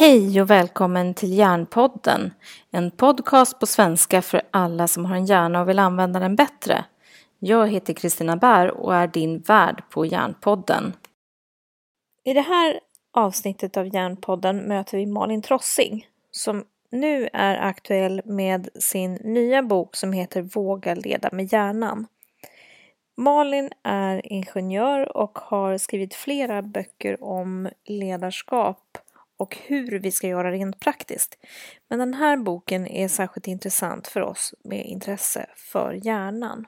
Hej och välkommen till Hjärnpodden. En podcast på svenska för alla som har en hjärna och vill använda den bättre. Jag heter Kristina Bär och är din värd på Hjärnpodden. I det här avsnittet av Hjärnpodden möter vi Malin Trossing som nu är aktuell med sin nya bok som heter Våga leda med hjärnan. Malin är ingenjör och har skrivit flera böcker om ledarskap och hur vi ska göra rent praktiskt. Men den här boken är särskilt intressant för oss med intresse för hjärnan.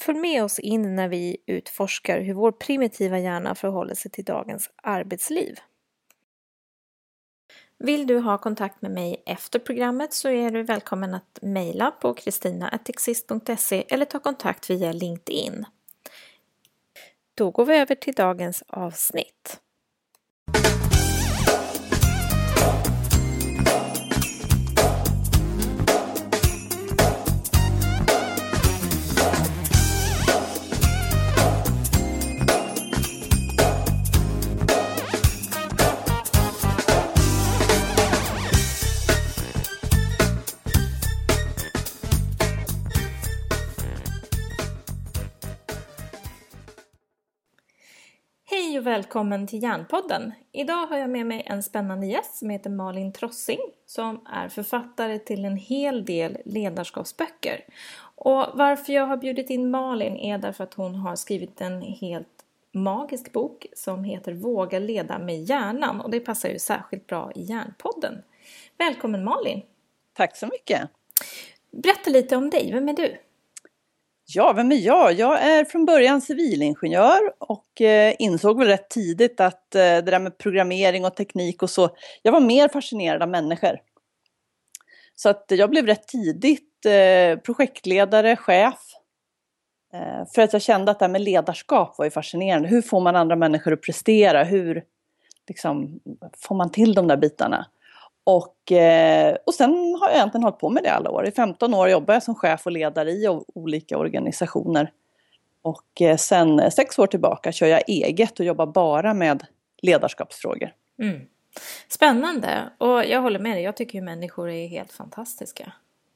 Följ med oss in när vi utforskar hur vår primitiva hjärna förhåller sig till dagens arbetsliv. Vill du ha kontakt med mig efter programmet så är du välkommen att mejla på kristina.exist.se eller ta kontakt via LinkedIn. Då går vi över till dagens avsnitt. Och välkommen till Hjärnpodden! Idag har jag med mig en spännande gäst som heter Malin Trossing som är författare till en hel del ledarskapsböcker. Och varför jag har bjudit in Malin är därför att hon har skrivit en helt magisk bok som heter Våga leda med hjärnan och det passar ju särskilt bra i Hjärnpodden. Välkommen Malin! Tack så mycket! Berätta lite om dig, vem är du? Ja, vem är jag? Jag är från början civilingenjör och eh, insåg väl rätt tidigt att eh, det där med programmering och teknik och så, jag var mer fascinerad av människor. Så att jag blev rätt tidigt eh, projektledare, chef. Eh, för att jag kände att det här med ledarskap var ju fascinerande. Hur får man andra människor att prestera? Hur liksom, får man till de där bitarna? Och, eh, och sen har jag egentligen hållit på med det alla år. I 15 år jobbar jag som chef och ledare i olika organisationer. Och eh, sen sex år tillbaka kör jag eget och jobbar bara med ledarskapsfrågor. Mm. Spännande! Och jag håller med dig, jag tycker ju människor är helt fantastiska.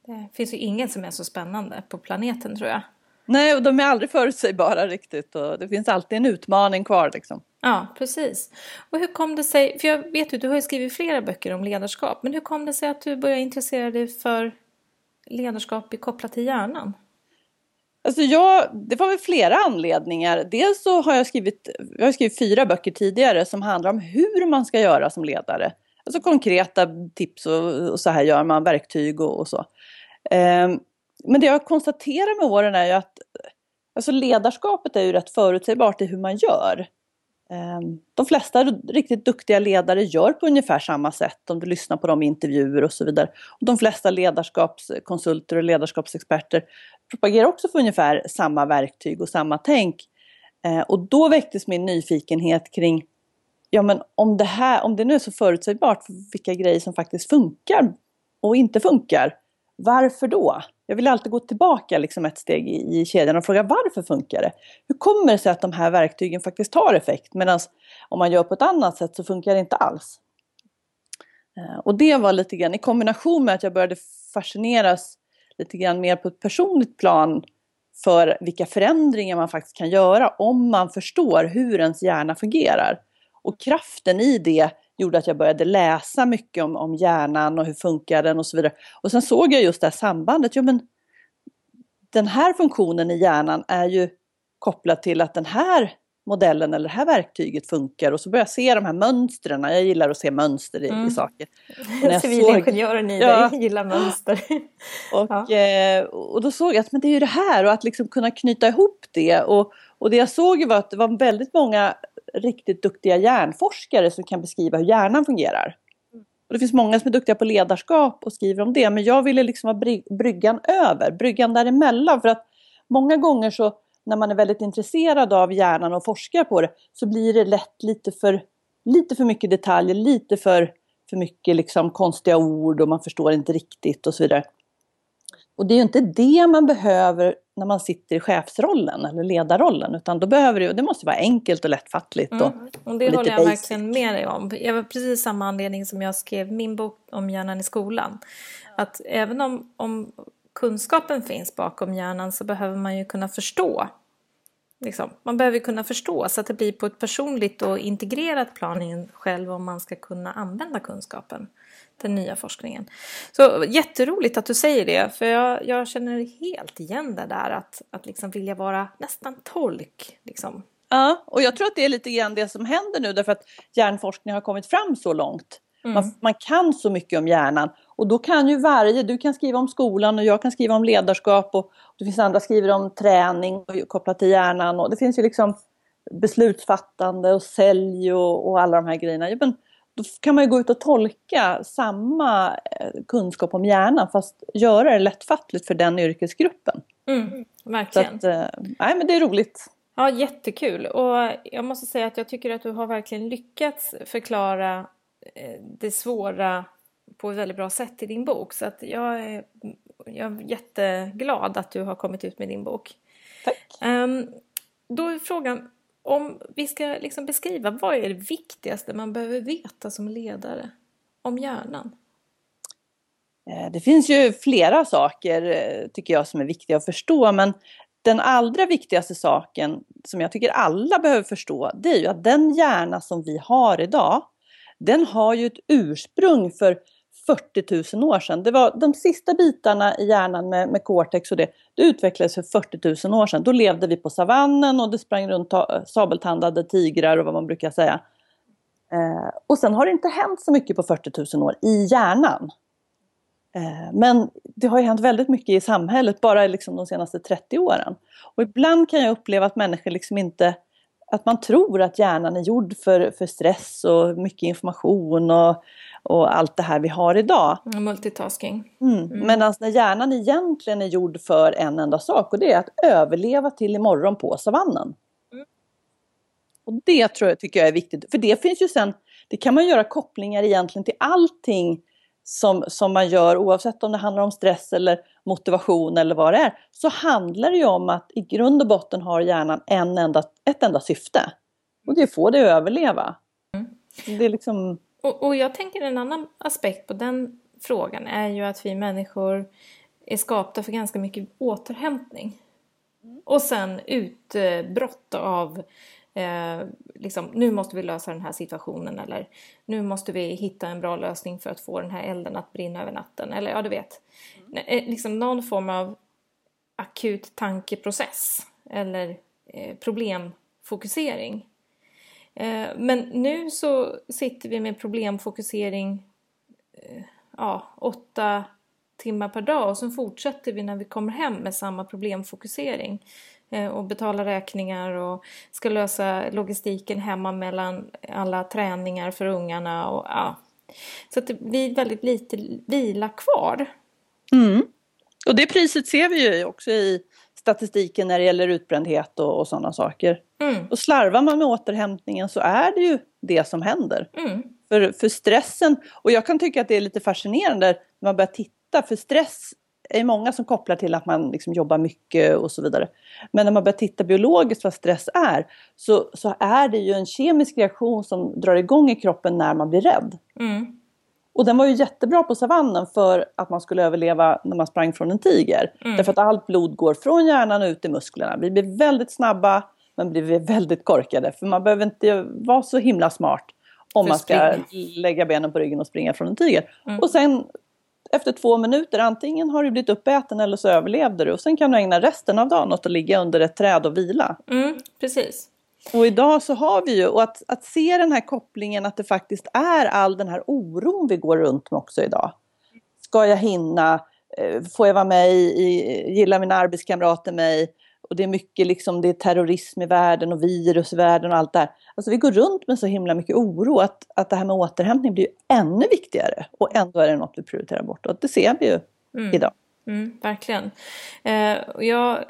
Det finns ju ingen som är så spännande på planeten tror jag. Nej, och de är aldrig förutsägbara riktigt och det finns alltid en utmaning kvar liksom. Ja, precis. Och hur kom det sig, för jag vet ju, du har ju skrivit flera böcker om ledarskap, men hur kom det sig att du började intressera dig för ledarskap kopplat till hjärnan? Alltså jag, det var väl flera anledningar. Dels så har jag skrivit, jag har skrivit fyra böcker tidigare som handlar om hur man ska göra som ledare. Alltså konkreta tips och, och så här gör man, verktyg och, och så. Um, men det jag konstaterar med åren är ju att alltså ledarskapet är ju rätt förutsägbart i hur man gör. Ehm, de flesta riktigt duktiga ledare gör på ungefär samma sätt om du lyssnar på dem i intervjuer och så vidare. Och de flesta ledarskapskonsulter och ledarskapsexperter propagerar också för ungefär samma verktyg och samma tänk. Ehm, och då väcktes min nyfikenhet kring, ja men om det, här, om det nu är så förutsägbart vilka grejer som faktiskt funkar och inte funkar, varför då? Jag vill alltid gå tillbaka liksom ett steg i, i kedjan och fråga varför funkar det? Hur kommer det sig att de här verktygen faktiskt har effekt medan om man gör på ett annat sätt så funkar det inte alls? Eh, och det var lite grann i kombination med att jag började fascineras lite grann mer på ett personligt plan för vilka förändringar man faktiskt kan göra om man förstår hur ens hjärna fungerar. Och kraften i det gjorde att jag började läsa mycket om, om hjärnan och hur funkar den och så vidare. Och sen såg jag just det här sambandet. Jo, men den här funktionen i hjärnan är ju kopplad till att den här modellen eller det här verktyget funkar och så börjar jag se de här mönstren. Jag gillar att se mönster i, mm. i saker. Civilingenjören i ja. dig gillar mönster. och, ja. eh, och då såg jag att men det är ju det här och att liksom kunna knyta ihop det. Och, och det jag såg var att det var väldigt många riktigt duktiga hjärnforskare som kan beskriva hur hjärnan fungerar. Och det finns många som är duktiga på ledarskap och skriver om det, men jag ville liksom vara bryggan över, bryggan däremellan. För att många gånger så när man är väldigt intresserad av hjärnan och forskar på det så blir det lätt lite för, lite för mycket detaljer, lite för, för mycket liksom konstiga ord och man förstår inte riktigt och så vidare. Och det är ju inte det man behöver när man sitter i chefsrollen eller ledarrollen. Utan då behöver det, det måste vara enkelt och lättfattligt. Och, mm. och det och håller jag basic. verkligen med dig om. Jag var precis samma anledning som jag skrev min bok om hjärnan i skolan. Att även om, om kunskapen finns bakom hjärnan så behöver man ju kunna förstå. Liksom. Man behöver kunna förstå så att det blir på ett personligt och integrerat plan själv om man ska kunna använda kunskapen den nya forskningen. Så jätteroligt att du säger det, för jag, jag känner helt igen det där att, att liksom vilja vara nästan tolk. Liksom. Ja, och jag tror att det är lite grann det som händer nu därför att hjärnforskning har kommit fram så långt. Mm. Man, man, kan så mycket om hjärnan och då kan ju varje, du kan skriva om skolan och jag kan skriva om ledarskap och det finns andra som skriver om träning kopplat till hjärnan och det finns ju liksom beslutsfattande och sälj och, och alla de här grejerna. Men då kan man ju gå ut och tolka samma eh, kunskap om hjärnan fast göra det lättfattligt för den yrkesgruppen. Mm, verkligen. Att, eh, nej men det är roligt. Ja, jättekul. Och jag måste säga att jag tycker att du har verkligen lyckats förklara eh, det svåra på ett väldigt bra sätt i din bok. Så att jag, är, jag är jätteglad att du har kommit ut med din bok. Tack. Um, då är frågan, om vi ska liksom beskriva vad är det viktigaste man behöver veta som ledare om hjärnan? Eh, det finns ju flera saker eh, tycker jag som är viktiga att förstå men den allra viktigaste saken som jag tycker alla behöver förstå det är ju att den hjärna som vi har idag den har ju ett ursprung för 40 000 år sedan. Det var de sista bitarna i hjärnan med, med cortex och det, det utvecklades för 40 000 år sedan. Då levde vi på savannen och det sprang runt sabeltandade tigrar och vad man brukar säga. Eh, och sen har det inte hänt så mycket på 40 000 år i hjärnan. Eh, men det har ju hänt väldigt mycket i samhället bara liksom de senaste 30 åren. Och ibland kan jag uppleva att människor liksom inte att man tror att hjärnan är gjord för, för stress och mycket information och, och allt det här vi har idag. Multitasking. Mm. Mm. Men alltså när hjärnan egentligen är gjord för en enda sak och det är att överleva till imorgon på savannen. Mm. Och det tror jag, tycker jag är viktigt, för det finns ju sen, det kan man göra kopplingar egentligen till allting som, som man gör oavsett om det handlar om stress eller motivation eller vad det är. Så handlar det ju om att i grund och botten har hjärnan en enda, ett enda syfte. Och det är att få det att överleva. Mm. Det är liksom... och, och jag tänker en annan aspekt på den frågan är ju att vi människor är skapta för ganska mycket återhämtning. Mm. Och sen utbrott av eh, liksom, nu måste vi lösa den här situationen eller nu måste vi hitta en bra lösning för att få den här elden att brinna över natten. Eller ja, du vet. Mm. Eh, liksom någon form av akut tankeprocess eller eh, problemfokusering. Eh, men nu så sitter vi med problemfokusering eh, ja, åtta timmar per dag och sen fortsätter vi när vi kommer hem med samma problemfokusering. Eh, och betala räkningar och ska lösa logistiken hemma mellan alla träningar för ungarna. Och, ja. Så att det blir väldigt lite vila kvar. Mm. Och det priset ser vi ju också i statistiken när det gäller utbrändhet och, och sådana saker. Mm. Och slarvar man med återhämtningen så är det ju det som händer. Mm. För, för stressen, och jag kan tycka att det är lite fascinerande när man börjar titta, för stress är många som kopplar till att man liksom jobbar mycket och så vidare. Men när man börjar titta biologiskt vad stress är så, så är det ju en kemisk reaktion som drar igång i kroppen när man blir rädd. Mm. Och den var ju jättebra på savannen för att man skulle överleva när man sprang från en tiger. Mm. Därför att allt blod går från hjärnan ut i musklerna. Vi blir väldigt snabba men blir väldigt korkade. För man behöver inte vara så himla smart om man ska lägga benen på ryggen och springa från en tiger. Mm. Och sen efter två minuter, antingen har du blivit uppäten eller så överlevde du. Och sen kan du ägna resten av dagen åt att ligga under ett träd och vila. Mm, precis. Och idag så har vi ju, och att, att se den här kopplingen att det faktiskt är all den här oron vi går runt med också idag. Ska jag hinna? Eh, får jag vara med i, gillar mina arbetskamrater mig? Och det är mycket liksom, det är terrorism i världen och virus i världen och allt det här. Alltså vi går runt med så himla mycket oro att, att det här med återhämtning blir ännu viktigare. Och ändå är det något vi prioriterar bort. Och det ser vi ju mm. idag. Mm, verkligen. Eh, jag,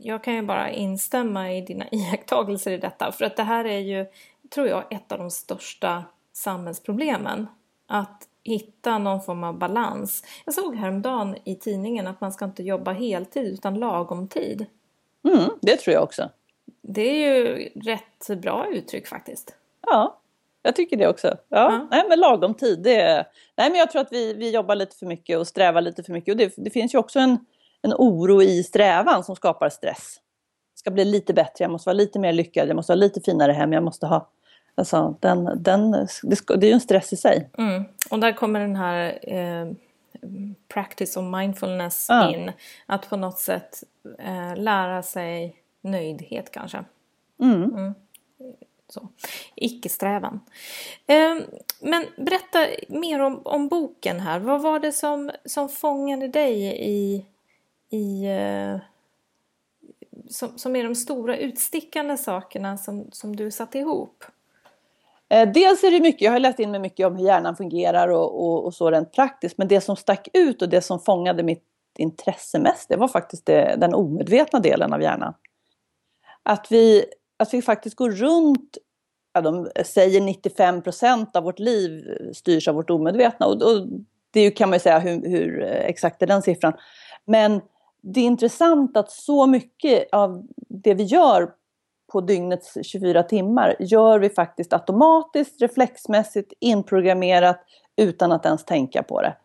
jag kan ju bara instämma i dina iakttagelser i detta. För att det här är ju, tror jag, ett av de största samhällsproblemen. Att hitta någon form av balans. Jag såg häromdagen i tidningen att man ska inte jobba heltid utan lagom tid. Mm, det tror jag också. Det är ju rätt bra uttryck faktiskt. Ja, jag tycker det också. Ja, ja. Nej, men lagom tid. Det är... Nej, men jag tror att vi, vi jobbar lite för mycket och strävar lite för mycket. Och det, det finns ju också en, en oro i strävan som skapar stress. Det ska bli lite bättre, jag måste vara lite mer lyckad, jag måste ha lite finare hem, jag måste ha... Alltså, den, den, det, ska, det är ju en stress i sig. Mm. Och där kommer den här eh, practice of mindfulness ja. in. Att på något sätt eh, lära sig nöjdhet kanske. Mm. Mm. Så. Icke-strävan. Eh, men berätta mer om, om boken här. Vad var det som, som fångade dig i, i eh, som, som är de stora utstickande sakerna som, som du satte ihop? Eh, dels är det mycket, jag har läst in mig mycket om hur hjärnan fungerar och, och, och, så rent praktiskt. Men det som stack ut och det som fångade mitt intresse mest, det var faktiskt det, den omedvetna delen av hjärnan. Att vi, att vi faktiskt går runt, ja, de säger 95 procent av vårt liv styrs av vårt omedvetna. Och, och det kan man ju säga hur, hur exakt är den siffran. Men det är intressant att så mycket av det vi gör på dygnets 24 timmar gör vi faktiskt automatiskt, reflexmässigt, inprogrammerat utan att ens tänka på det.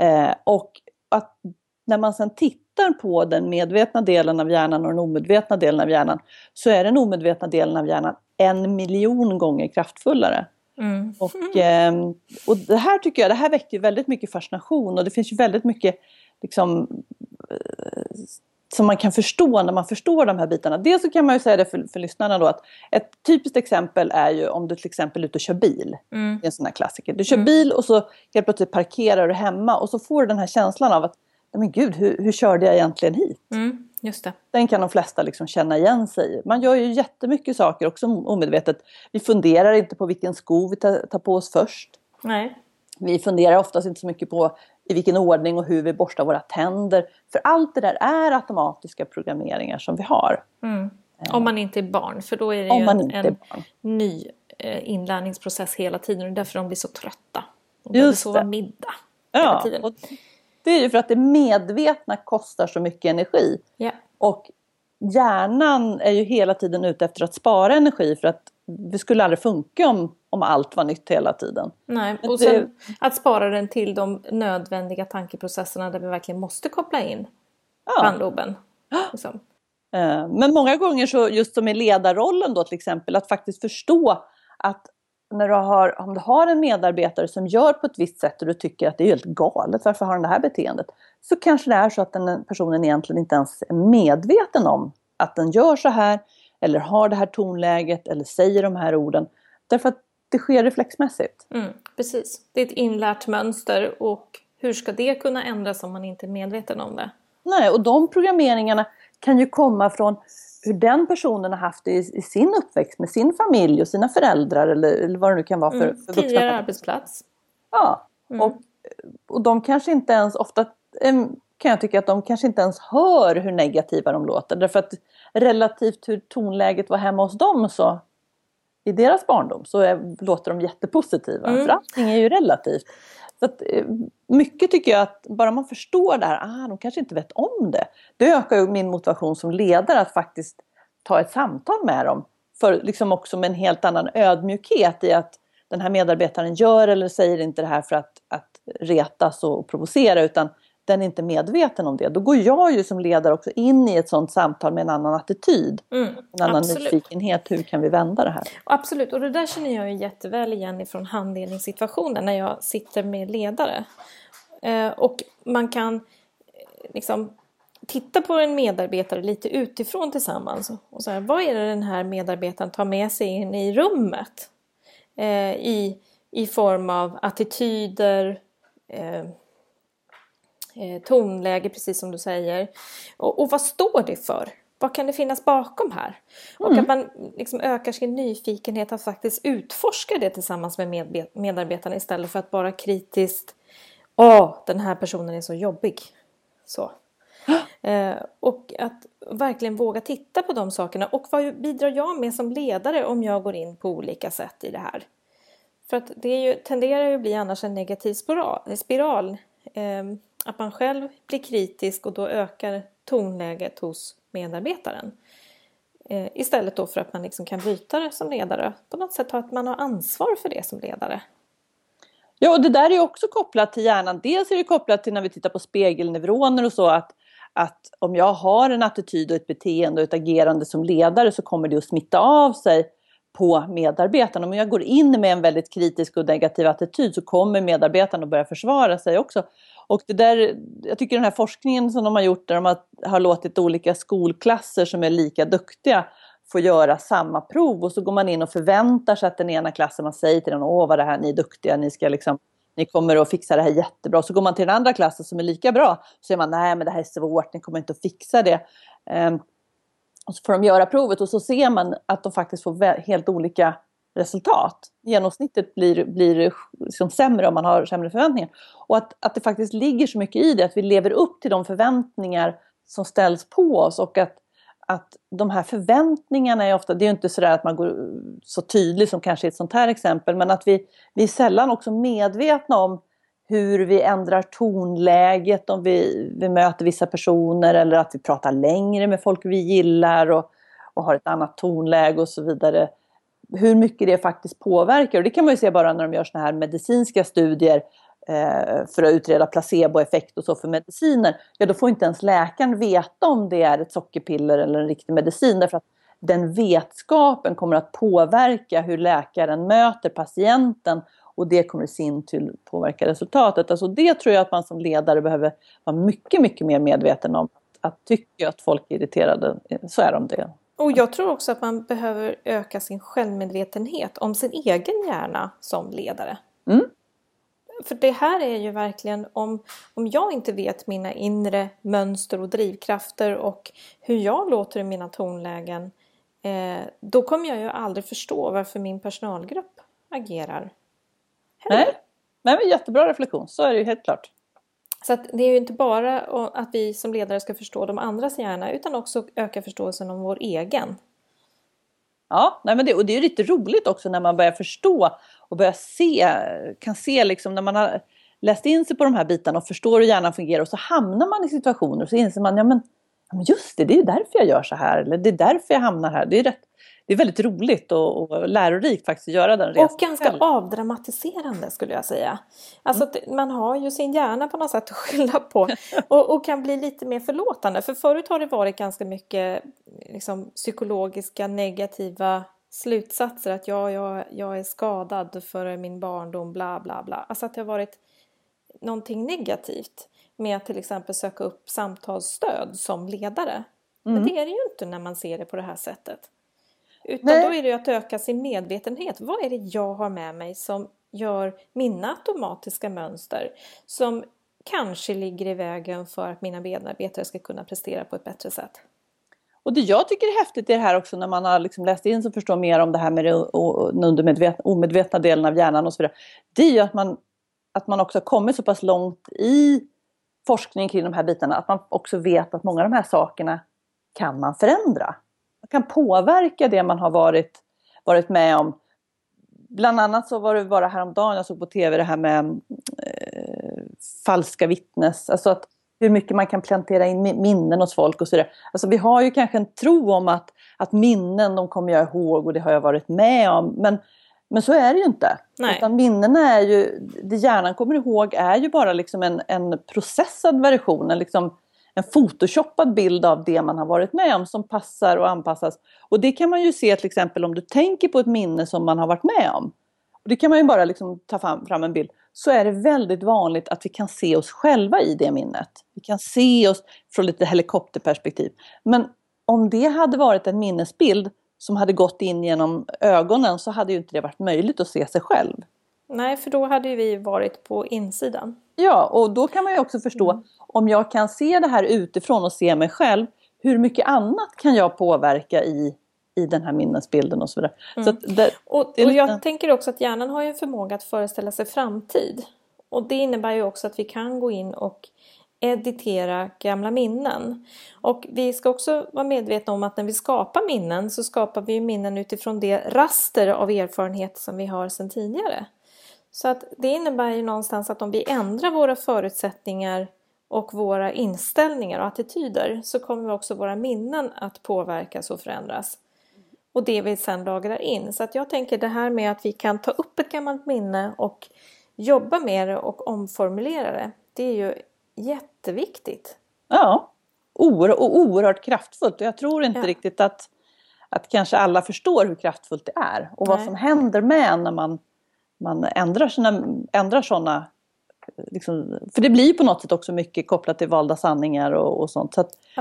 Eh, och att när man sedan tittar på den medvetna delen av hjärnan och den omedvetna delen av hjärnan så är den omedvetna delen av hjärnan en miljon gånger kraftfullare. Mm. Och, eh, och det här tycker jag, det här väcker väldigt mycket fascination och det finns ju väldigt mycket liksom, som man kan förstå när man förstår de här bitarna. Dels så kan man ju säga det för, för lyssnarna då att ett typiskt exempel är ju om du till exempel är ute och kör bil. Mm. Det är en sån här klassiker. Du kör mm. bil och så helt plötsligt parkerar du hemma och så får du den här känslan av att men gud, hur, hur körde jag egentligen hit? Mm, just det. Den kan de flesta liksom känna igen sig i. Man gör ju jättemycket saker också omedvetet. Vi funderar inte på vilken sko vi tar, på oss först. Nej. Vi funderar oftast inte så mycket på i vilken ordning och hur vi borstar våra tänder. För allt det där är automatiska programmeringar som vi har. Mm. Om man inte är barn, för då är det ju en, en ny eh, inlärningsprocess hela tiden och därför de blir så trötta. De behöver sova middag hela ja, tiden. Och det är ju för att det medvetna kostar så mycket energi. Yeah. Och hjärnan är ju hela tiden ute efter att spara energi för att det skulle aldrig funka om, om allt var nytt hela tiden. Nej, och sen att spara den till de nödvändiga tankeprocesserna där vi verkligen måste koppla in ja. bandloben. Liksom. Eh, men många gånger så, just som i ledarrollen då till exempel, att faktiskt förstå att när du har, om du har en medarbetare som gör på ett visst sätt och du tycker att det är helt galet, varför har han det här beteendet? Så kanske det är så att den personen egentligen inte ens är medveten om att den gör så här eller har det här tonläget eller säger de här orden. Därför att det sker reflexmässigt. Mm, precis, det är ett inlärt mönster och hur ska det kunna ändras om man inte är medveten om det? Nej, och de programmeringarna kan ju komma från hur den personen har haft det i, i sin uppväxt med sin familj och sina föräldrar eller, eller vad det nu kan vara för, mm, för Tidigare arbetsplats. Ja, mm. och, och de kanske inte ens, ofta kan jag tycka att de kanske inte ens hör hur negativa de låter. Därför att relativt hur tonläget var hemma hos dem så i deras barndom så är, låter de jättepositiva. Mm. För allting är ju relativt. Så att, eh, mycket tycker jag att bara man förstår det här, ah, de kanske inte vet om det. Det ökar ju min motivation som ledare att faktiskt ta ett samtal med dem. För liksom också med en helt annan ödmjukhet i att den här medarbetaren gör eller säger inte det här för att, att retas och provocera utan den är inte medveten om det. Då går jag ju som ledare också in i ett sådant samtal med en annan attityd. Mm, en annan absolut. nyfikenhet. Hur kan vi vända det här? Absolut, och det där känner jag ju jätteväl igen ifrån handledningssituationer när jag sitter med ledare. Eh, och man kan eh, liksom titta på en medarbetare lite utifrån tillsammans. Och så här, vad är det den här medarbetaren tar med sig in i rummet? Eh, i, I form av attityder, eh, tonläge, precis som du säger. Och, och, vad står det för? Vad kan det finnas bakom här? Mm. Och att man liksom ökar sin nyfikenhet att faktiskt utforska det tillsammans med medarbetarna istället för att bara kritiskt Åh, den här personen är så jobbig. Så. Eh, och att verkligen våga titta på de sakerna. Och vad bidrar jag med som ledare om jag går in på olika sätt i det här? För att det ju, tenderar ju att bli annars en negativ spiral. spiral. Eh, att man själv blir kritisk och då ökar tonläget hos medarbetaren. Eh, istället då för att man liksom kan bryta det som ledare. På något sätt att man har ansvar för det som ledare. Ja, och det där är också kopplat till hjärnan. Dels är det kopplat till när vi tittar på spegelneuroner och så att, att om jag har en attityd och ett beteende och ett agerande som ledare så kommer det att smitta av sig på medarbetarna. Om jag går in med en väldigt kritisk och negativ attityd så kommer medarbetarna att börja försvara sig också. Och det där, jag tycker den här forskningen som de har gjort där de har, har låtit olika skolklasser som är lika duktiga få göra samma prov och så går man in och förväntar sig att den ena klassen, man säger till den, åh vad det här, ni är duktiga, ni ska liksom ni kommer att fixa det här jättebra. Så går man till den andra klassen som är lika bra, så säger man nej men det här är svårt, ni kommer inte att fixa det. Um, och så får de göra provet och så ser man att de faktiskt får helt olika resultat. Genomsnittet blir, blir liksom sämre om man har sämre förväntningar. Och att, att det faktiskt ligger så mycket i det, att vi lever upp till de förväntningar som ställs på oss och att, att de här förväntningarna är ofta, det är ju inte så att man går så tydligt som kanske i ett sånt här exempel, men att vi, vi är sällan också medvetna om hur vi ändrar tonläget om vi, vi möter vissa personer eller att vi pratar längre med folk vi gillar och, och har ett annat tonläge och så vidare. Hur mycket det faktiskt påverkar. Och det kan man ju se bara när de gör såna här medicinska studier eh, för att utreda placeboeffekt och så för mediciner. Ja, då får inte ens läkaren veta om det är ett sockerpiller eller en riktig medicin därför att den vetskapen kommer att påverka hur läkaren möter patienten och det kommer i sin tur påverka resultatet. Alltså det tror jag att man som ledare behöver vara mycket, mycket mer medveten om. Att tycker att folk är irriterade, så är de det. Och jag tror också att man behöver öka sin självmedvetenhet om sin egen hjärna som ledare. Mm. För det här är ju verkligen om, om jag inte vet mina inre mönster och drivkrafter och hur jag låter i mina tonlägen eh, då kommer jag ju aldrig förstå varför min personalgrupp agerar Nej, Nej men jättebra reflektion, så är det ju helt klart. Så det är ju inte bara att vi som ledare ska förstå de andras hjärna utan också öka förståelsen om vår egen. Ja, nej men det, och det är lite roligt också när man börjar förstå och börjar se, kan se liksom när man har läst in sig på de här bitarna och förstår hur hjärnan fungerar och så hamnar man i situationer och så inser man, ja men, men just det, det är därför jag gör så här eller det är därför jag hamnar här. Det är rätt, det är väldigt roligt och, och lärorikt faktiskt att göra den resan. Och ganska själv. avdramatiserande skulle jag säga. Alltså mm. man har ju sin hjärna på något sätt att skylla på och, och, kan bli lite mer förlåtande. För förut har det varit ganska mycket liksom, psykologiska negativa slutsatser att ja, jag, jag är skadad för min barndom, bla bla bla. Alltså att det har varit någonting negativt med att till exempel söka upp samtalsstöd som ledare. Mm. Men det är det ju inte när man ser det på det här sättet. Utan Nej. då är det att öka sin medvetenhet. Vad är det jag har med mig som gör mina automatiska mönster som kanske ligger i vägen för att mina medarbetare ska kunna prestera på ett bättre sätt? Och det jag tycker är häftigt i det här också när man har liksom läst in och förstår mer om det här med den omedvetna delen av hjärnan och så vidare. Det är ju att man, att man också har kommit så pass långt i forskning kring de här bitarna att man också vet att många av de här sakerna kan man förändra Man kan påverka det man har varit, varit med om. Bland annat så var det bara häromdagen jag såg på tv det här med eh, falska vittnes, alltså att hur mycket man kan plantera in minnen hos folk och sådär. Alltså vi har ju kanske en tro om att, att minnen de kommer jag ihåg och det har jag varit med om. Men, men så är det ju inte. Nej. Utan minnena är ju, det hjärnan kommer ihåg är ju bara liksom en, en processad version, en liksom en photoshoppad bild av det man har varit med om som passar och anpassas. Och det kan man ju se till exempel om du tänker på ett minne som man har varit med om. Och det kan man ju bara liksom ta fram, fram en bild. Så är det väldigt vanligt att vi kan se oss själva i det minnet. Vi kan se oss från lite helikopterperspektiv. Men om det hade varit en minnesbild som hade gått in genom ögonen så hade ju inte det varit möjligt att se sig själv. Nej, för då hade vi varit på insidan. Ja, och då kan man ju också förstå mm. om jag kan se det här utifrån och se mig själv, hur mycket annat kan jag påverka i, i den här minnesbilden och så vidare. Mm. Så det, och, och jag tänker också att hjärnan har ju en förmåga att föreställa sig framtid. Och det innebär ju också att vi kan gå in och editera gamla minnen. Och vi ska också vara medvetna om att när vi skapar minnen så skapar vi minnen utifrån det raster av erfarenhet som vi har sedan tidigare. Så att det innebär ju någonstans att om vi ändrar våra förutsättningar och våra inställningar och attityder så kommer också våra minnen att påverkas och förändras. Och det vi sedan lagrar in. Så att jag tänker det här med att vi kan ta upp ett gammalt minne och jobba med det och omformulera det. Det är ju jätteviktigt. Ja, Oer och oerhört kraftfullt. Och jag tror inte ja. riktigt att, att kanske alla förstår hur kraftfullt det är. Och Nej. vad som händer med när man, man ändrar, sina, ändrar sådana Liksom, för det blir på något sätt också mycket kopplat till valda sanningar och, och sånt.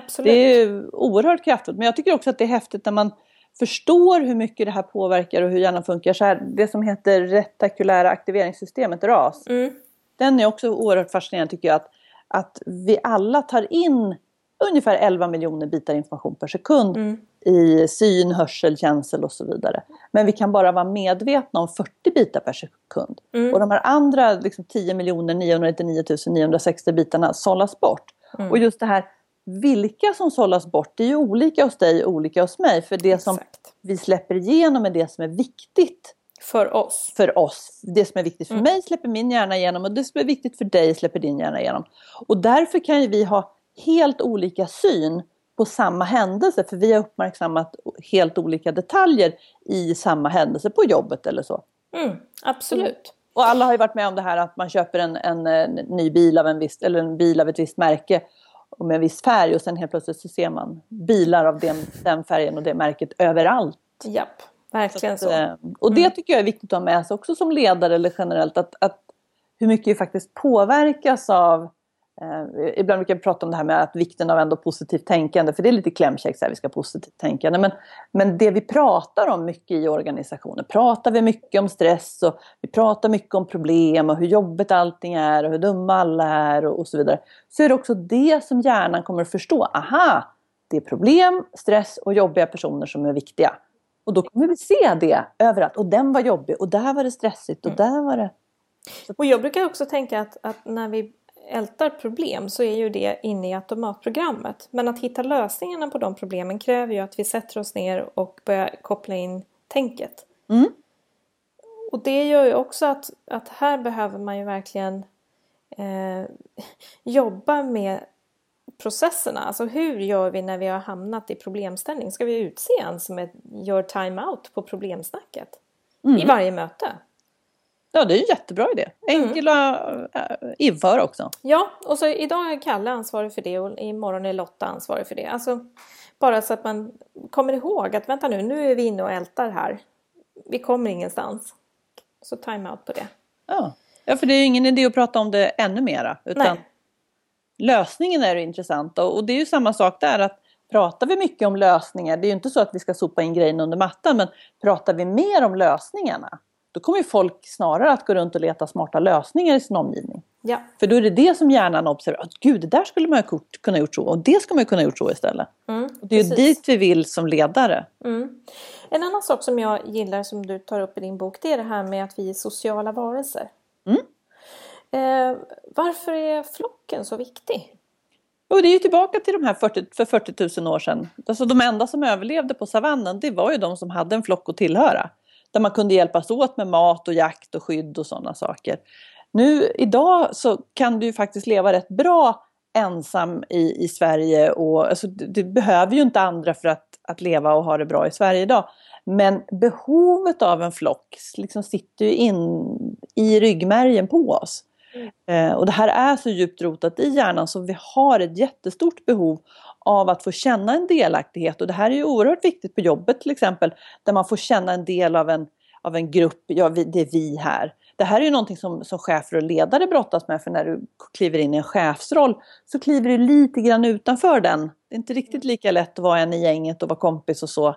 Så det är oerhört kraftfullt. Men jag tycker också att det är häftigt när man förstår hur mycket det här påverkar och hur hjärnan funkar. Så här, det som heter retakulära aktiveringssystemet, RAS. Mm. Den är också oerhört fascinerande tycker jag. Att, att vi alla tar in ungefär 11 miljoner bitar information per sekund mm. i syn, hörsel, känsel och så vidare. Men vi kan bara vara medvetna om 40 bitar per sekund. Mm. Och de här andra liksom, 10 999 960 bitarna sållas bort. Mm. Och just det här vilka som sållas bort, det är ju olika hos dig och olika hos mig. För det Exakt. som vi släpper igenom är det som är viktigt. För oss. För oss. Det som är viktigt för mm. mig släpper min hjärna igenom och det som är viktigt för dig släpper din hjärna igenom. Och därför kan ju vi ha helt olika syn på samma händelse för vi har uppmärksammat helt olika detaljer i samma händelse på jobbet eller så. Mm, absolut. Och alla har ju varit med om det här att man köper en, en, en ny bil av en viss, eller en bil av ett visst märke och med en viss färg och sen helt plötsligt så ser man bilar av den, den färgen och det märket överallt. Japp, verkligen så. så. Eh, och det mm. tycker jag är viktigt att ha med sig också som ledare eller generellt att, att hur mycket vi faktiskt påverkas av Eh, ibland brukar vi prata om det här med att vikten av ändå positivt tänkande, för det är lite klämkäckt så här, vi ska ha positivt tänkande. Men, men det vi pratar om mycket i organisationer, pratar vi mycket om stress och vi pratar mycket om problem och hur jobbigt allting är och hur dumma alla är och, och så vidare. Så är det också det som hjärnan kommer att förstå. Aha, det är problem, stress och jobbiga personer som är viktiga. Och då kommer vi se det överallt. Och den var jobbig och där var det stressigt och mm. där var det... Och jag brukar också tänka att, att när vi ältar problem så är ju det inne i automatprogrammet. Men att hitta lösningarna på de problemen kräver ju att vi sätter oss ner och börjar koppla in tänket. Mm. Och det gör ju också att, att här behöver man ju verkligen eh, jobba med processerna. Alltså hur gör vi när vi har hamnat i problemställning? Ska vi utse en som är, gör time-out på problemsnacket mm. i varje möte? Ja, det är en jättebra idé. Enkel att äh, införa också. Ja, och så idag är Kalle ansvarig för det och imorgon är Lotta ansvarig för det. Alltså, bara så att man kommer ihåg att vänta nu, nu är vi inne och ältar här. Vi kommer ingenstans. Så time-out på det. Ja. ja, för det är ingen idé att prata om det ännu mera. Utan Nej. Lösningen är det intressanta och det är ju samma sak där. att Pratar vi mycket om lösningar, det är ju inte så att vi ska sopa in grejerna under mattan, men pratar vi mer om lösningarna då kommer folk snarare att gå runt och leta smarta lösningar i sin omgivning. Ja. För då är det det som hjärnan observerar. Gud, det där skulle man ha kunna gjort så och det ska man kunna gjort så istället. Mm, det är ju dit vi vill som ledare. Mm. En annan sak som jag gillar som du tar upp i din bok det är det här med att vi är sociala varelser. Mm. Eh, varför är flocken så viktig? Jo, det är ju tillbaka till de här 40, för 40 000 år sedan. Alltså de enda som överlevde på savannen det var ju de som hade en flock att tillhöra. Där man kunde hjälpas åt med mat och jakt och skydd och sådana saker. Nu idag så kan du ju faktiskt leva rätt bra ensam i, i Sverige och alltså, du, du behöver ju inte andra för att, att leva och ha det bra i Sverige idag. Men behovet av en flock liksom sitter ju in i ryggmärgen på oss. Eh, och det här är så djupt rotat i hjärnan så vi har ett jättestort behov av att få känna en delaktighet och det här är ju oerhört viktigt på jobbet till exempel där man får känna en del av en, av en grupp, ja det är vi här. Det här är ju någonting som, som chefer och ledare brottas med för när du kliver in i en chefsroll så kliver du lite grann utanför den. Det är inte riktigt lika lätt att vara en i gänget och vara kompis och så.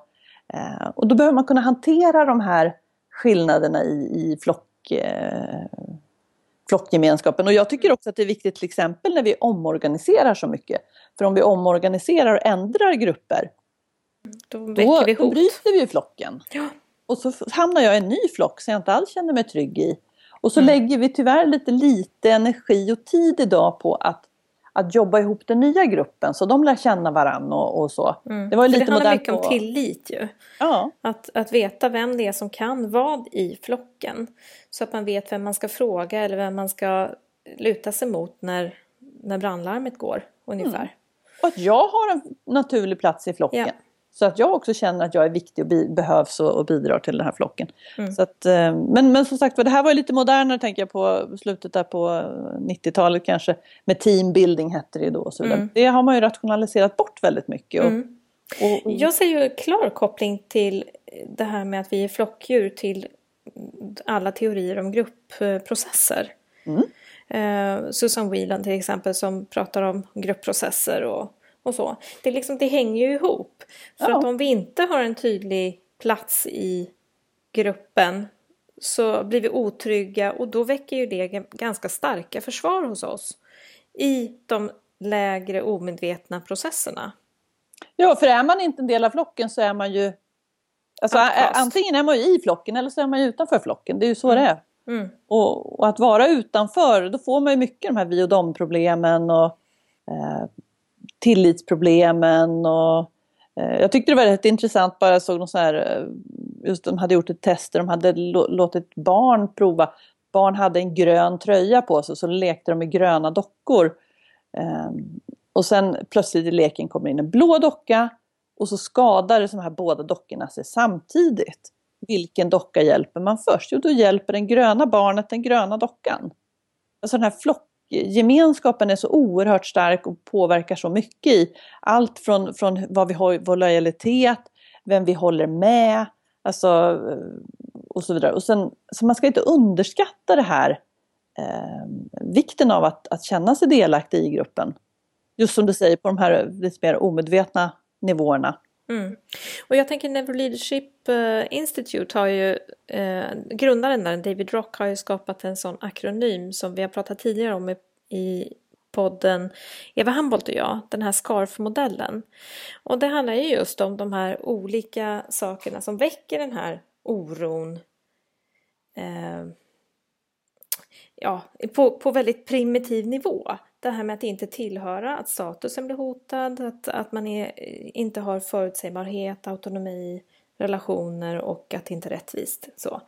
Eh, och då behöver man kunna hantera de här skillnaderna i, i flock, eh, flockgemenskapen. Och jag tycker också att det är viktigt till exempel när vi omorganiserar så mycket. För om vi omorganiserar och ändrar grupper då, då, vi då bryter vi ju flocken. Ja. Och så hamnar jag i en ny flock som jag inte alls känner mig trygg i. Och så mm. lägger vi tyvärr lite lite energi och tid idag på att att jobba ihop den nya gruppen så de lär känna varann och, och så. Mm. Det, var lite det handlar mycket om tillit ju. Ja. Att, att veta vem det är som kan vad i flocken. Så att man vet vem man ska fråga eller vem man ska luta sig mot när när brandlarmet går ungefär. Mm. Och att jag har en naturlig plats i flocken. Ja. Så att jag också känner att jag är viktig och bi behövs och, och, bidrar till den här flocken. Mm. Så att, eh, men, men som sagt det här var lite modernare tänker jag på slutet där på 90-talet kanske. Med teambuilding hette det då och så vidare. Mm. Det har man ju rationaliserat bort väldigt mycket. Och, mm. och, och, jag ser ju klar koppling till det här med att vi är flockdjur till alla teorier om gruppprocesser. Mm. Eh, Susan Whelan till exempel som pratar om gruppprocesser och, och så. Det, liksom, det hänger ju ihop. För ja. att om vi inte har en tydlig plats i gruppen så blir vi otrygga och då väcker ju det ganska starka försvar hos oss i de lägre omedvetna processerna. Ja, för är man inte en del av flocken så är man ju Alltså, antingen är man ju i flocken eller så är man utanför flocken. Det är ju så mm. det är. Mm. Och, och, att vara utanför, då får man ju mycket de här vi och dom problemen och eh, tillitsproblemen. Och, eh, jag tyckte det var rätt intressant, bara jag såg någon så här, eh, just de hade gjort ett test där de hade låtit barn prova. Barn hade en grön tröja på sig så lekte de med gröna dockor. Eh, och sen plötsligt i leken kommer in en blå docka och så skadar de här båda dockorna sig samtidigt. Vilken docka hjälper man först? Jo, då hjälper den gröna barnet den gröna dockan. Alltså den här Gemenskapen är så oerhört stark och påverkar så mycket i allt från, från vad vi har, vår lojalitet, vem vi håller med, alltså och så vidare. Och sen, så man ska inte underskatta det här eh, vikten av att, att känna sig delaktig i gruppen. Just som du säger på de här lite mer omedvetna nivåerna. Mm. Och jag tänker Never Leadership eh, Institute har ju, eh, grundaren där, David Rock, har ju skapat en sån akronym som vi har pratat tidigare om i, i podden Eva Hambolt och jag, den här SCARF-modellen. Och det handlar ju just om de här olika sakerna som väcker den här oron eh, ja, på, på väldigt primitiv nivå det här med att inte tillhöra, att statusen blir hotad, att, att man är, inte har förutsägbarhet, autonomi, relationer och att det inte är rättvist. Så.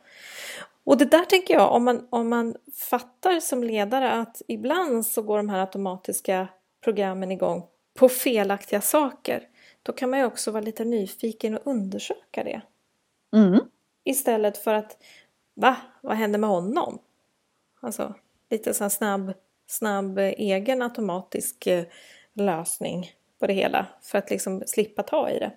Och det där tänker jag, om man, om man fattar som ledare att ibland så går de här automatiska programmen igång på felaktiga saker, då kan man ju också vara lite nyfiken och undersöka det. Mm. Istället för att, va, vad händer med honom? Alltså, lite så snabb snabb eh, egen automatisk eh, lösning på det hela för att liksom slippa ta i det.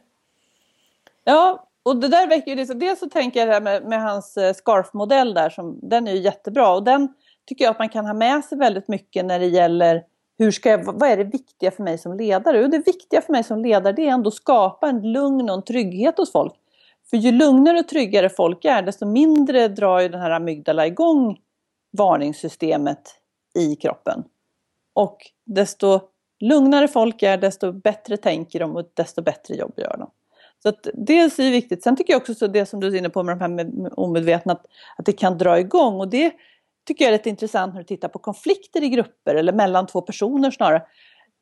Ja, och det där väcker ju liksom, dels så tänker jag det här med, med hans eh, scarfmodell där, som, den är ju jättebra och den tycker jag att man kan ha med sig väldigt mycket när det gäller hur ska jag, vad är det viktiga för mig som ledare? Och det viktiga för mig som ledare det är ändå att skapa en lugn och en trygghet hos folk. För ju lugnare och tryggare folk är desto mindre drar ju den här amygdala igång varningssystemet i kroppen. Och desto lugnare folk är, desto bättre tänker de och desto bättre jobb gör de. Så att dels är det viktigt. Sen tycker jag också så det som du är inne på med de här med omedvetna, att, att det kan dra igång. Och det tycker jag är rätt intressant när du tittar på konflikter i grupper eller mellan två personer snarare.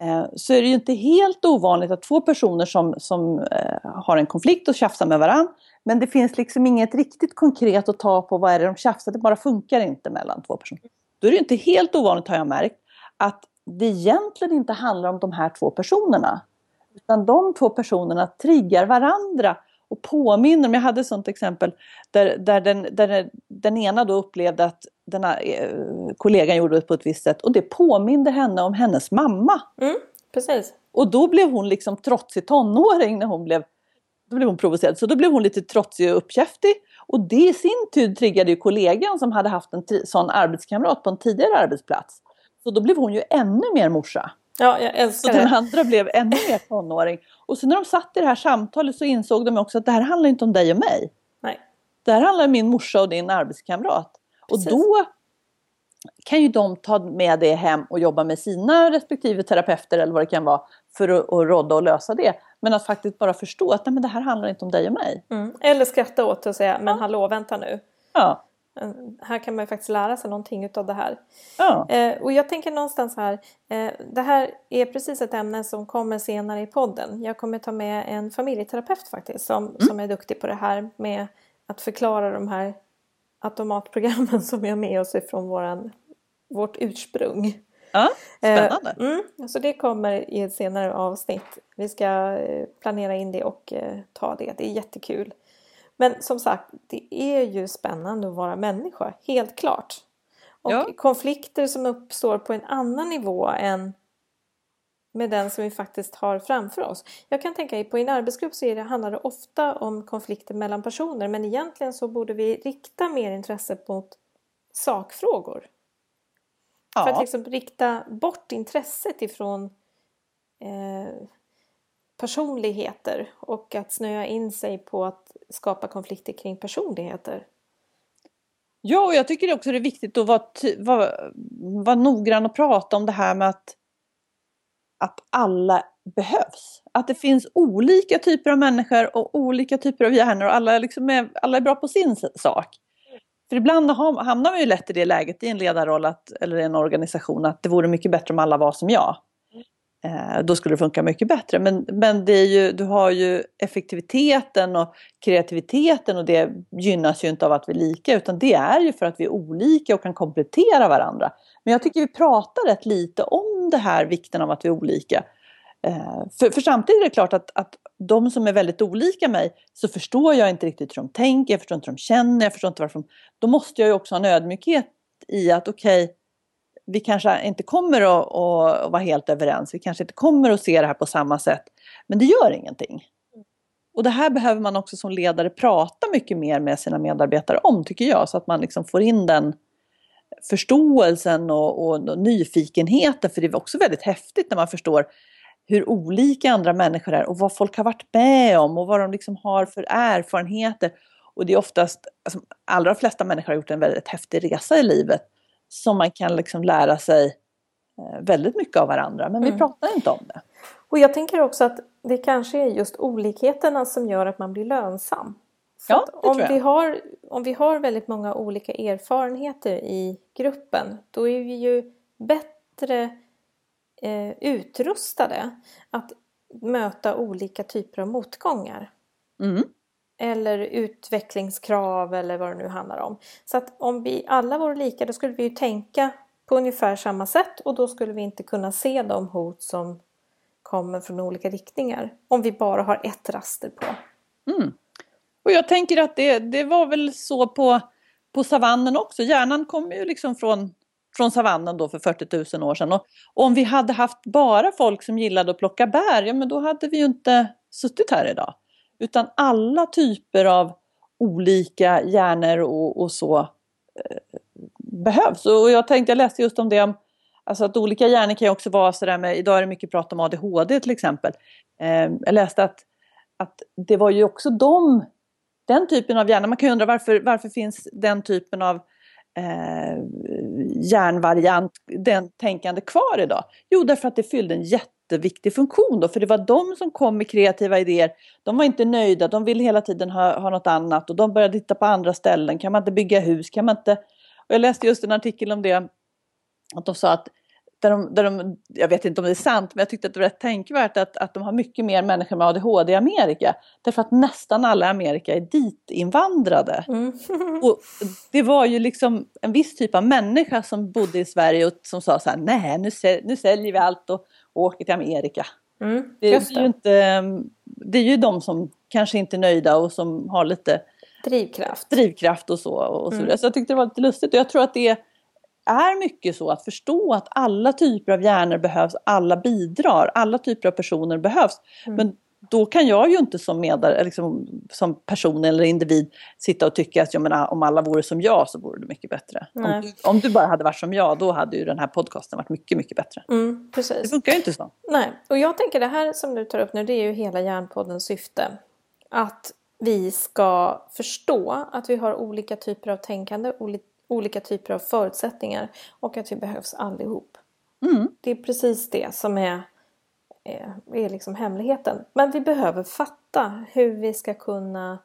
Eh, så är det ju inte helt ovanligt att två personer som, som eh, har en konflikt och tjafsar med varandra. Men det finns liksom inget riktigt konkret att ta på vad är det de tjafsar, det bara funkar inte mellan två personer. Då är det inte helt ovanligt har jag märkt att det egentligen inte handlar om de här två personerna. Utan de två personerna triggar varandra och påminner. Jag hade ett sånt exempel där, där, den, där den ena då upplevde att den här, eh, kollegan gjorde det på ett visst sätt och det påminde henne om hennes mamma. Mm, precis. Och då blev hon liksom trotsig tonåring när hon blev då blev hon provocerad. Så då blev hon lite trotsig och uppkäftig. Och det i sin tur triggade ju kollegan som hade haft en sån arbetskamrat på en tidigare arbetsplats. Så då blev hon ju ännu mer morsa. Ja, jag älskar så det. den andra blev ännu mer tonåring. Och så när de satt i det här samtalet så insåg de också att det här handlar inte om dig och mig. Nej. Det här handlar om min morsa och din arbetskamrat. Precis. Och då kan ju de ta med det hem och jobba med sina respektive terapeuter eller vad det kan vara för att, att råda och lösa det. Men att faktiskt bara förstå att nej, men det här handlar inte om dig och mig. Mm. Eller skratta åt och säga, men ja. hallå vänta nu. Ja. Eh, här kan man ju faktiskt lära sig någonting utav det här. Ja. Eh, och jag tänker någonstans här, eh, det här är precis ett ämne som kommer senare i podden. Jag kommer ta med en familjeterapeut faktiskt som, mm. som är duktig på det här med att förklara de här automatprogrammen som vi har med oss ifrån våran, vårt ursprung. Ja, spännande. Eh, mm, så det kommer i ett senare avsnitt. Vi ska eh, planera in det och eh, ta det. Det är jättekul. Men som sagt, det är ju spännande att vara människa, helt klart. Och Ja. konflikter som uppstår på en annan nivå än med den som vi faktiskt har framför oss. Jag kan tänka på en arbetsgrupp så det, handlar det ofta om konflikter mellan personer men egentligen så borde vi rikta mer intresse mot sakfrågor. För att Ja. liksom rikta bort intresset ifrån eh, personligheter och att snöa in sig på att skapa konflikter kring personligheter. Ja, och jag tycker också det är viktigt att vara, vara, vara noggrann och prata om det här med att, att alla behövs. Att det finns olika typer av människor och olika typer av hjärnor och alla, liksom är, alla är bra på sin sak. För ibland hamnar man ju lätt i det läget i en ledarroll att, eller i en organisation att det vore mycket bättre om alla var som jag. Eh, då skulle det funka mycket bättre. Men, men det är ju, du har ju effektiviteten och kreativiteten och det gynnas ju inte av att vi är lika utan det är ju för att vi är olika och kan komplettera varandra. Men jag tycker vi pratar rätt lite om det här vikten av att vi är olika. Eh, för, för samtidigt är det klart att, att de som är väldigt olika mig så förstår jag inte riktigt hur de tänker, jag förstår inte hur de känner, jag förstår inte varför de... Då måste jag ju också ha en ödmjukhet i att okej, vi kanske inte kommer att, att vara helt överens, vi kanske inte kommer att se det här på samma sätt. Men det gör ingenting. Och det här behöver man också som ledare prata mycket mer med sina medarbetare om tycker jag, så att man liksom får in den förståelsen och, och nyfikenheten. För det är också väldigt häftigt när man förstår hur olika andra människor är och vad folk har varit med om och vad de liksom har för erfarenheter. Och det är oftast, alltså, allra flesta människor har gjort en väldigt häftig resa i livet som man kan liksom lära sig eh, väldigt mycket av varandra. Men vi Mm. pratar inte om det. Och jag tänker också att det kanske är just olikheterna som gör att man blir lönsam. För Ja, det om, tror jag. vi har, om vi har väldigt många olika erfarenheter i gruppen då är vi ju bättre eh, utrustade att möta olika typer av motgångar. Mm. Eller utvecklingskrav eller vad det nu handlar om. Så att om vi alla vore lika då skulle vi ju tänka på ungefär samma sätt och då skulle vi inte kunna se de hot som kommer från olika riktningar. Om vi bara har ett raster på. Mm. Och jag tänker att det, det var väl så på, på savannen också. Hjärnan kommer ju liksom från, från savannen då för 40 000 år sedan. Och, om vi hade haft bara folk som gillade att plocka bär, ja men då hade vi ju inte suttit här idag. Utan alla typer av olika hjärnor och, och så eh, behövs. Och jag tänkte, jag läste just om det om Alltså att olika hjärnor kan ju också vara sådär med, idag är det mycket prat om ADHD till exempel. Eh, jag läste att, att det var ju också de, den typen av hjärna, man kan ju undra varför, varför finns den typen av eh, järnvariant, den tänkande kvar idag? Jo, därför att det fyllde en jätteviktig funktion då, för det var de som kom med kreativa idéer. De var inte nöjda, de ville hela tiden ha, ha något annat och de började titta på andra ställen. Kan man inte bygga hus? Kan man inte... Och jag läste just en artikel om det, att de sa att där de, där de, jag vet inte om det är sant, men jag tyckte att det var rätt tänkvärt att, att de har mycket mer människor med ADHD i Amerika. Därför att nästan alla i Amerika är ditinvandrade. Mm. Och det var ju liksom en viss typ av människa som bodde i Sverige och som sa så här, nej nu, säl- nu säljer vi allt och, och åker till Amerika. Mm, Det, just det, är ju inte, det är ju de som kanske inte är nöjda och som har lite Drivkraft. drivkraft och så. Och så, Mm. så jag tyckte det var lite lustigt och jag tror att det är mycket så att förstå att alla typer av hjärnor behövs, alla bidrar, alla typer av personer behövs. Mm. Men då kan jag ju inte som, medar, liksom, som person eller individ sitta och tycka att jag menar, om alla vore som jag så vore det mycket bättre. Om du, om du bara hade varit som jag då hade ju den här podcasten varit mycket, mycket bättre. Mm, Det precis. funkar ju inte så. Nej, och jag tänker det här som du tar upp nu det är ju hela Hjärnpoddens syfte. Att vi ska förstå att vi har olika typer av tänkande, olika typer av förutsättningar och att vi behövs allihop. Mm. Det är precis det som är, är, är liksom hemligheten. Men vi behöver fatta hur vi ska kunna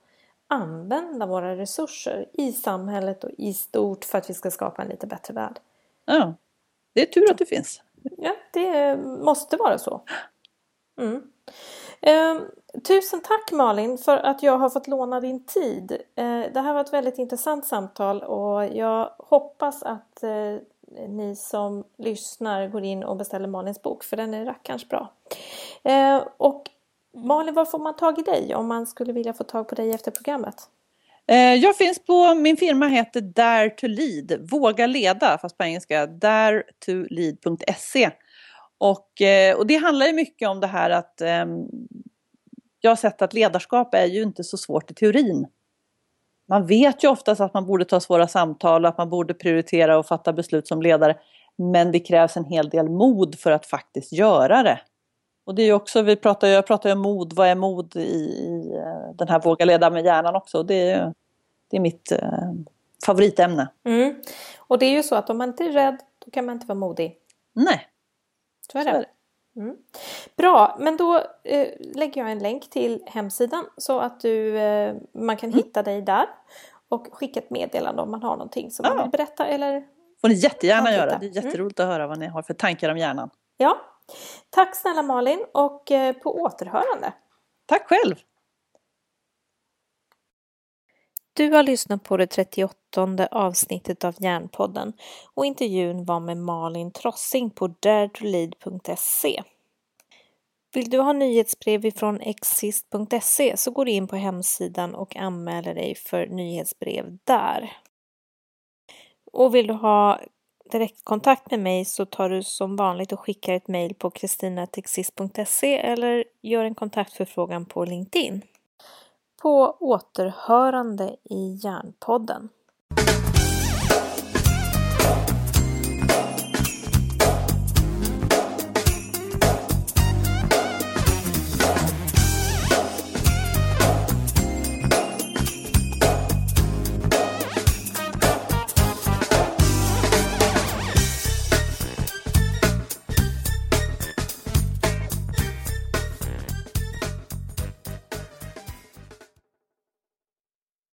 använda våra resurser i samhället och i stort för att vi ska skapa en lite bättre värld. Ja. Det är tur att det finns. Ja, det måste vara så. Mm. Tusen tack Malin för att jag har fått låna din tid. Eh, det här var ett väldigt intressant samtal och jag hoppas att eh, ni som lyssnar går in och beställer Malins bok för den är rackarns bra. Eh, och Malin, var får man tag i dig om man skulle vilja få tag på dig efter programmet? Jag finns på, min firma heter Dare to Lead, Våga leda, fast på engelska, daretolead.se. Och, och det handlar ju mycket om det här att ehm, jag har sett att ledarskap är ju inte så svårt i teorin. Man vet ju oftast att man borde ta svåra samtal och att man borde prioritera och fatta beslut som ledare. Men det krävs en hel del mod för att faktiskt göra det. Och det är också, vi pratar, jag pratar ju om mod, vad är mod i, i eh, den här Våga leda med hjärnan också. Det är, det är mitt eh, favoritämne. Mm. Och det är ju så att om man inte är rädd, då kan man inte vara modig. Nej. Så är det. Så är det. Mm. Bra, men då eh, lägger jag en länk till hemsidan så att du, eh, man kan mm. hitta dig där och skicka ett meddelande om man har någonting som ja. man vill berätta eller får ni jättegärna göra. Det är mm. jätteroligt mm. att höra vad ni har för tankar om hjärnan. Ja. Tack snälla Malin och eh, på återhörande. Tack själv. Du har lyssnat på det 38 avsnittet av Hjärnpodden och intervjun var med Malin Trossing på daretolead.se. Vill du ha nyhetsbrev ifrån exist.se så går du in på hemsidan och anmäler dig för nyhetsbrev där. Och vill du ha direktkontakt med mig så tar du som vanligt och skickar ett mejl på kristinatexist.se eller gör en kontaktförfrågan på LinkedIn. På återhörande i Järnpodden.